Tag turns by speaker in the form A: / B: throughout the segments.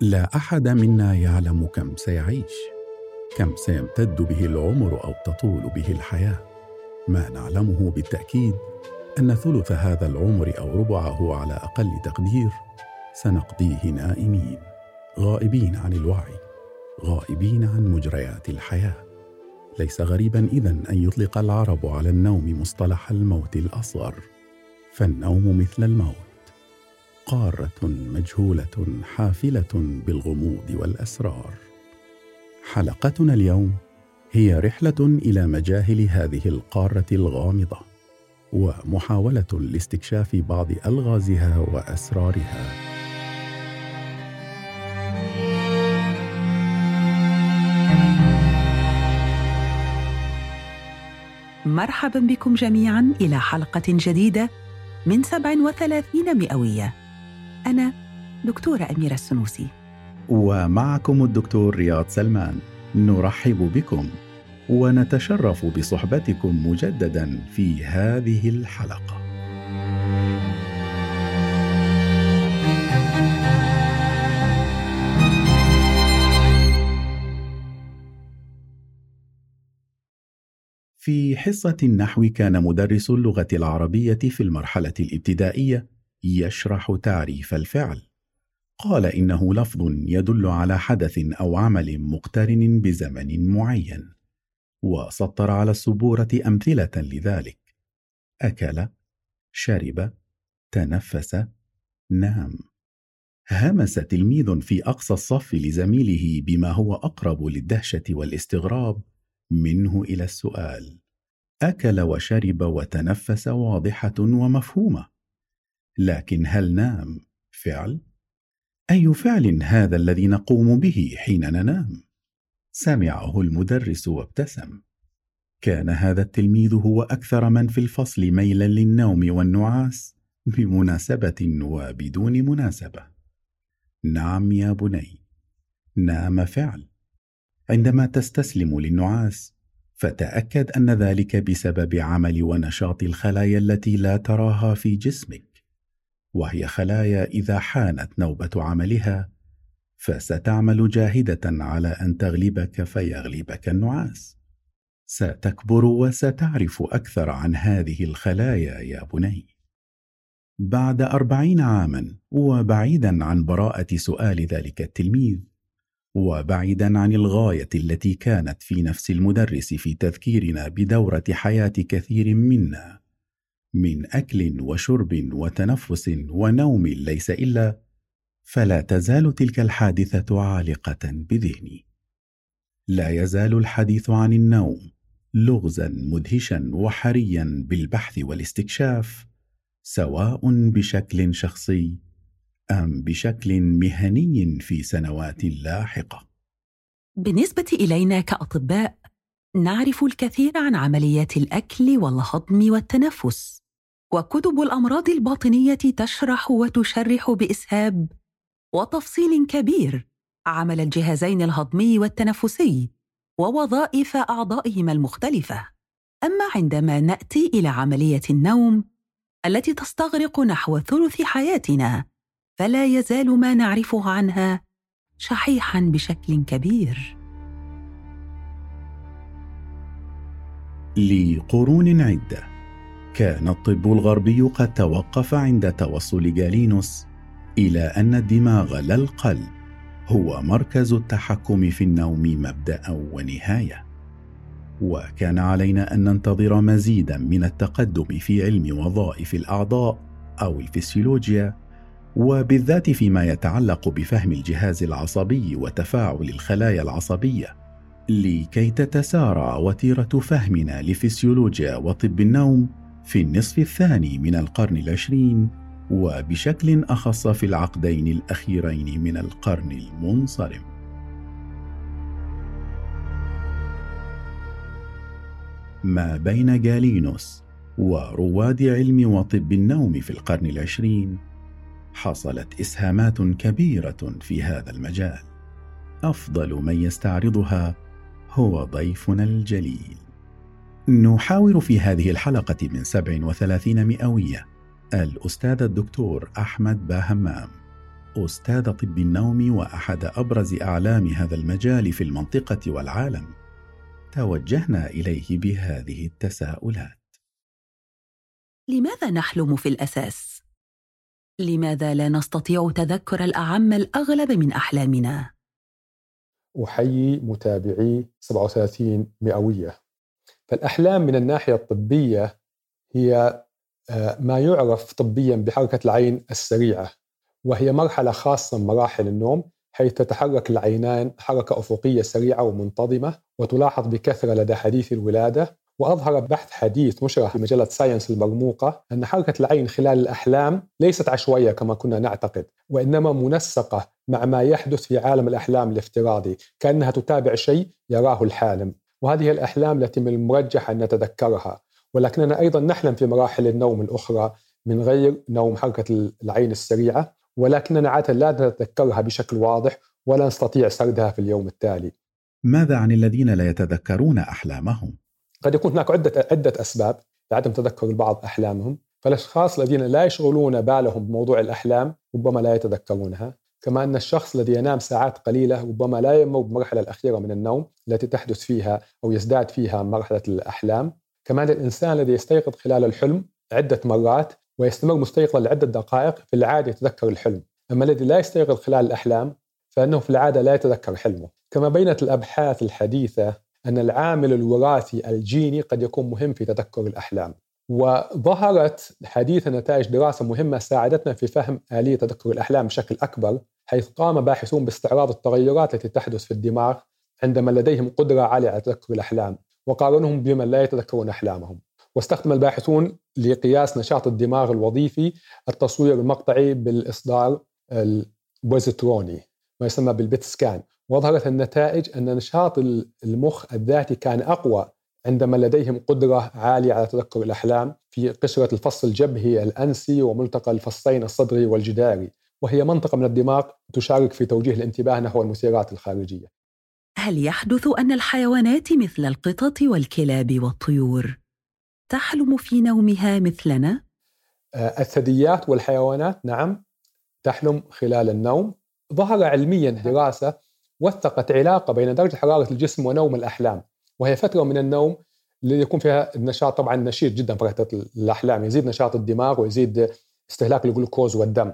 A: لا أحد منا يعلم كم سيعيش كم سيمتد به العمر أو تطول به الحياة. ما نعلمه بالتأكيد أن ثلث هذا العمر أو ربعه على أقل تقدير سنقضيه نائمين غائبين عن الوعي غائبين عن مجريات الحياة. ليس غريبا اذا أن يطلق العرب على النوم مصطلح الموت الأصغر فالنوم مثل الموت. قارة مجهولة حافلة بالغموض والأسرار. حلقتنا اليوم هي رحلة إلى مجاهل هذه القارة الغامضة ومحاولة لاستكشاف بعض ألغازها وأسرارها.
B: مرحبا بكم جميعا إلى حلقة جديدة من 37 مئوية. أنا دكتورة أميرة السنوسي.
A: ومعكم الدكتور رياض سلمان. نرحب بكم ونتشرف بصحبتكم مجددا في هذه الحلقة. في حصة النحو كان مدرس اللغة العربية في المرحلة الابتدائية يشرح تعريف الفعل. قال إنه لفظ يدل على حدث أو عمل مقترن بزمن معين. وسطر على السبورة أمثلة لذلك: أكل، شرب، تنفس، نام. همس تلميذ في أقصى الصف لزميله بما هو أقرب للدهشة والاستغراب منه إلى السؤال أكل وشرب وتنفس واضحة ومفهومة لكن هل نام؟ فعل. أي فعل هذا الذي نقوم به حين ننام؟ سمعه المدرس وابتسم. كان هذا التلميذ هو أكثر من في الفصل ميلا للنوم والنعاس بمناسبة وبدون مناسبة. نعم يا بني. نام فعل. عندما تستسلم للنعاس فتأكد أن ذلك بسبب عمل ونشاط الخلايا التي لا تراها في جسمك. وهي خلايا إذا حانت نوبة عملها فستعمل جاهدة على أن تغلبك فيغلبك النعاس. ستكبر وستعرف أكثر عن هذه الخلايا يا بني. بعد أربعين عاما وبعيدا عن براءة سؤال ذلك التلميذ وبعيدا عن الغاية التي كانت في نفس المدرس في تذكيرنا بدورة حياة كثير منا. من أكل وشرب وتنفس ونوم ليس إلا فلا تزال تلك الحادثة عالقة بذهني لا يزال الحديث عن النوم لغزا مدهشا وحريا بالبحث والاستكشاف سواء بشكل شخصي أم بشكل مهني في سنوات لاحقة؟
B: بالنسبة إلينا كأطباء نعرف الكثير عن عمليات الأكل والهضم والتنفس وكتب الأمراض الباطنية تشرح وتشرح بإسهاب وتفصيل كبير عمل الجهازين الهضمي والتنفسي ووظائف أعضائهما المختلفة. أما عندما نأتي إلى عملية النوم التي تستغرق نحو ثلث حياتنا فلا يزال ما نعرفه عنها شحيحا بشكل كبير.
A: لقرون عدة كان الطب الغربي قد توقف عند توصل جالينوس إلى أن الدماغ لا القلب هو مركز التحكم في النوم مبدأ ونهاية. وكان علينا أن ننتظر مزيدا من التقدم في علم وظائف الأعضاء أو الفسيولوجيا وبالذات فيما يتعلق بفهم الجهاز العصبي وتفاعل الخلايا العصبية. لكي تتسارع وتيرة فهمنا لفسيولوجيا وطب النوم في النصف الثاني من القرن العشرين وبشكل أخص في العقدين الأخيرين من القرن المنصرم. ما بين جالينوس ورواد علم وطب النوم في القرن العشرين حصلت إسهامات كبيرة في هذا المجال. أفضل من يستعرضها هو ضيفنا الجليل نحاور في هذه الحلقة من 37 مئوية الأستاذ الدكتور أحمد باهمام أستاذ طب النوم وأحد أبرز أعلام هذا المجال في المنطقة والعالم توجهنا إليه بهذه التساؤلات
B: لماذا نحلم في الأساس؟ لماذا لا نستطيع تذكر الأعم الأغلب من أحلامنا؟
C: أحيي متابعي 37 مئوية. فالأحلام من الناحية الطبية هي آه، ما يعرف طبيا بحركة العين السريعة وهي مرحلة خاصة من مراحل النوم حيث تتحرك العينان حركة أفقية سريعة ومنتظمة وتلاحظ بكثرة لدى حديث الولادة وأظهر بحث حديث نشر في مجلة ساينس المرموقة أن حركة العين خلال الأحلام ليست عشوائية كما كنا نعتقد وإنما منسقة مع ما يحدث في عالم الأحلام الافتراضي كأنها تتابع شيء يراه الحالم. وهذه الأحلام التي من المرجح أن نتذكرها. ولكننا أيضا نحلم في مراحل النوم الأخرى من غير نوم حركة العين السريعة ولكننا عادة لا نتذكرها بشكل واضح ولا نستطيع سردها في اليوم التالي.
A: ماذا عن الذين لا يتذكرون أحلامهم؟
C: قد يكون هناك عدة عدة أسباب لعدم تذكر البعض أحلامهم. فالأشخاص الذين لا يشغلون بالهم بموضوع الأحلام ربما لا يتذكرونها. كما أن الشخص الذي ينام ساعات قليلة ربما لا يمر بالمرحلة الأخيرة من النوم التي تحدث فيها أو يزداد فيها مرحلة الأحلام. كمان الإنسان الذي يستيقظ خلال الحلم عدة مرات ويستمر مستيقظا لعدة دقائق في العادة يتذكر الحلم. أما الذي لا يستيقظ خلال الأحلام فإنه في العادة لا يتذكر حلمه. كما بينت الأبحاث الحديثة أن العامل الوراثي الجيني قد يكون مهم في تذكر الأحلام. وظهرت حديثا نتائج دراسة مهمة ساعدتنا في فهم آلية تذكر الأحلام بشكل أكبر حيث قام باحثون باستعراض التغيرات التي تحدث في الدماغ عندما لديهم قدرة عالية على تذكر الأحلام وقارنهم بمن لا يتذكرون أحلامهم. واستخدم الباحثون لقياس نشاط الدماغ الوظيفي التصوير المقطعي بالإصدار البوزيتروني ما يسمى بالبيت سكان. وظهرت النتائج أن نشاط المخ الذاتي كان أقوى عندما لديهم قدرة عالية على تذكر الأحلام في قشرة الفص الجبهي الأنسي وملتقى الفصين الصدري والجداري وهي منطقة من الدماغ تشارك في توجيه الانتباه نحو المثيرات الخارجية
B: هل يحدث أن الحيوانات مثل القطط والكلاب والطيور تحلم في نومها مثلنا؟
C: آه، الثدييات والحيوانات نعم تحلم خلال النوم ظهر علميا دراسة وثقت علاقة بين درجة حرارة الجسم ونوم الأحلام وهي فترة من النوم اللي يكون فيها النشاط طبعا نشيط جدا فترة الأحلام يزيد نشاط الدماغ ويزيد استهلاك الجلوكوز والدم.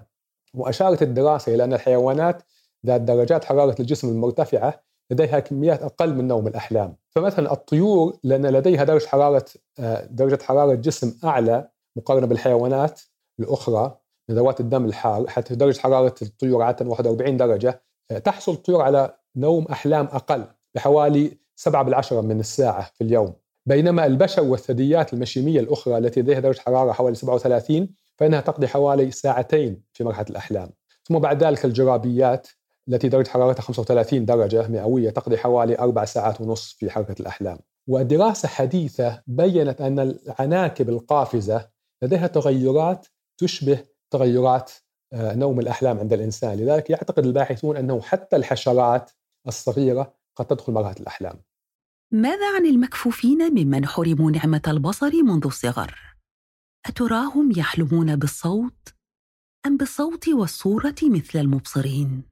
C: وأشارت الدراسة إلى أن الحيوانات ذات درجات حرارة الجسم المرتفعة لديها كميات أقل من نوم الأحلام. فمثلا الطيور لأن لديها درجة حرارة آه، درجة حرارة جسم أعلى مقارنة بالحيوانات الأخرى من ذوات الدم الحار حتى درجة حرارة الطيور عادة 41 درجة آه، تحصل الطيور على نوم أحلام أقل بحوالي 7 بالعشرة من الساعة في اليوم. بينما البشر والثدييات المشيمية الأخرى التي لديها درجة حرارة حوالي 37 فإنها تقضي حوالي ساعتين في مرحلة الأحلام. ثم بعد ذلك الجرابيات التي درجة حرارتها 35 درجة مئوية تقضي حوالي أربع ساعات ونصف في حركة الأحلام. ودراسة حديثة بينت أن العناكب القافزة لديها تغيرات تشبه تغيرات آه، نوم الأحلام عند الإنسان لذلك يعتقد الباحثون أنه حتى الحشرات الصغيرة قد تدخل مرحلة الأحلام
B: ماذا عن المكفوفين ممن حرموا نعمة البصر منذ الصغر؟ أتراهم يحلمون بالصوت أم بالصوت والصورة مثل المبصرين؟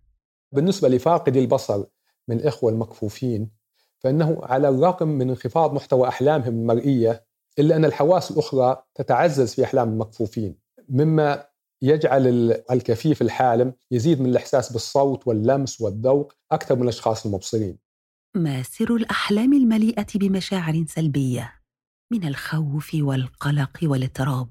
C: بالنسبة لفاقدي البصر من إخوة المكفوفين فإنه على الرغم من انخفاض محتوى أحلامهم المرئية إلا أن الحواس الأخرى تتعزز في أحلام المكفوفين مما يجعل الكفيف الحالم يزيد من الإحساس بالصوت واللمس والذوق أكثر من الأشخاص المبصرين.
B: ما سر الأحلام المليئة بمشاعر سلبية من الخوف والقلق والإضطراب.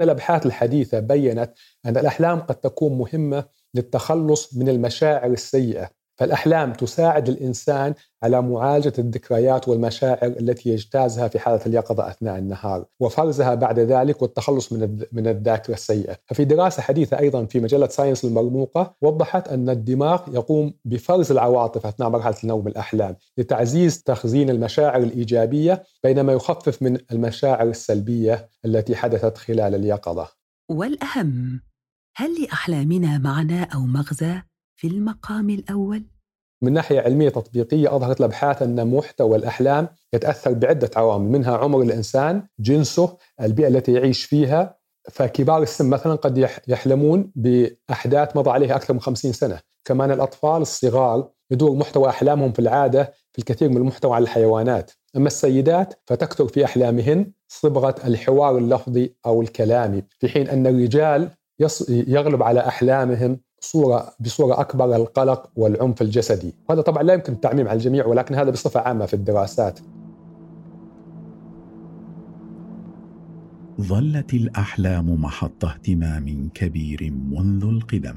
C: الأبحاث الحديثة بينت أن الأحلام قد تكون مهمة للتخلص من المشاعر السيئة فالأحلام تساعد الإنسان على معالجة الذكريات والمشاعر التي يجتازها في حالة اليقظة أثناء النهار وفرزها بعد ذلك والتخلص من من الذاكرة السيئة. ففي دراسة حديثة أيضا في مجلة ساينس المرموقة وضحت أن الدماغ يقوم بفرز العواطف أثناء مرحلة النوم الأحلام لتعزيز تخزين المشاعر الإيجابية بينما يخفف من المشاعر السلبية التي حدثت خلال اليقظة.
B: والأهم هل لأحلامنا معنى أو مغزى؟ في المقام الأول؟
C: من ناحية علمية تطبيقية أظهرت الابحاث أن محتوى الأحلام يتأثر بعدة عوامل منها عمر الإنسان، جنسه، البيئة التي يعيش فيها، فكبار السن مثلا قد يحلمون بأحداث مضى عليها أكثر من 50 سنة، كمان الأطفال الصغار يدور محتوى أحلامهم في العادة في الكثير من المحتوى على الحيوانات، أما السيدات فتكثر في أحلامهن صبغة الحوار اللفظي أو الكلامي، في حين أن الرجال يغلب على احلامهم صوره بصورة أكبر القلق والعنف الجسدي، وهذا طبعا لا يمكن التعميم على الجميع ولكن هذا بصفة عامة في الدراسات.
A: ظلت الأحلام محط اهتمام كبير منذ القدم.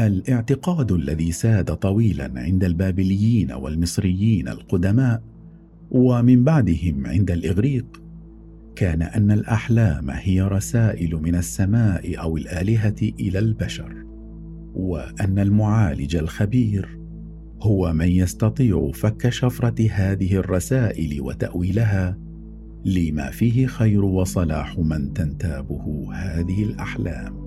A: الإعتقاد الذي ساد طويلا عند البابليين والمصريين القدماء ومن بعدهم عند الإغريق كان أن الأحلام هي رسائل من السماء أو الآلهة إلى البشر. وأن المعالج الخبير هو من يستطيع فك شفرة هذه الرسائل وتأويلها لما فيه خير وصلاح من تنتابه هذه الأحلام.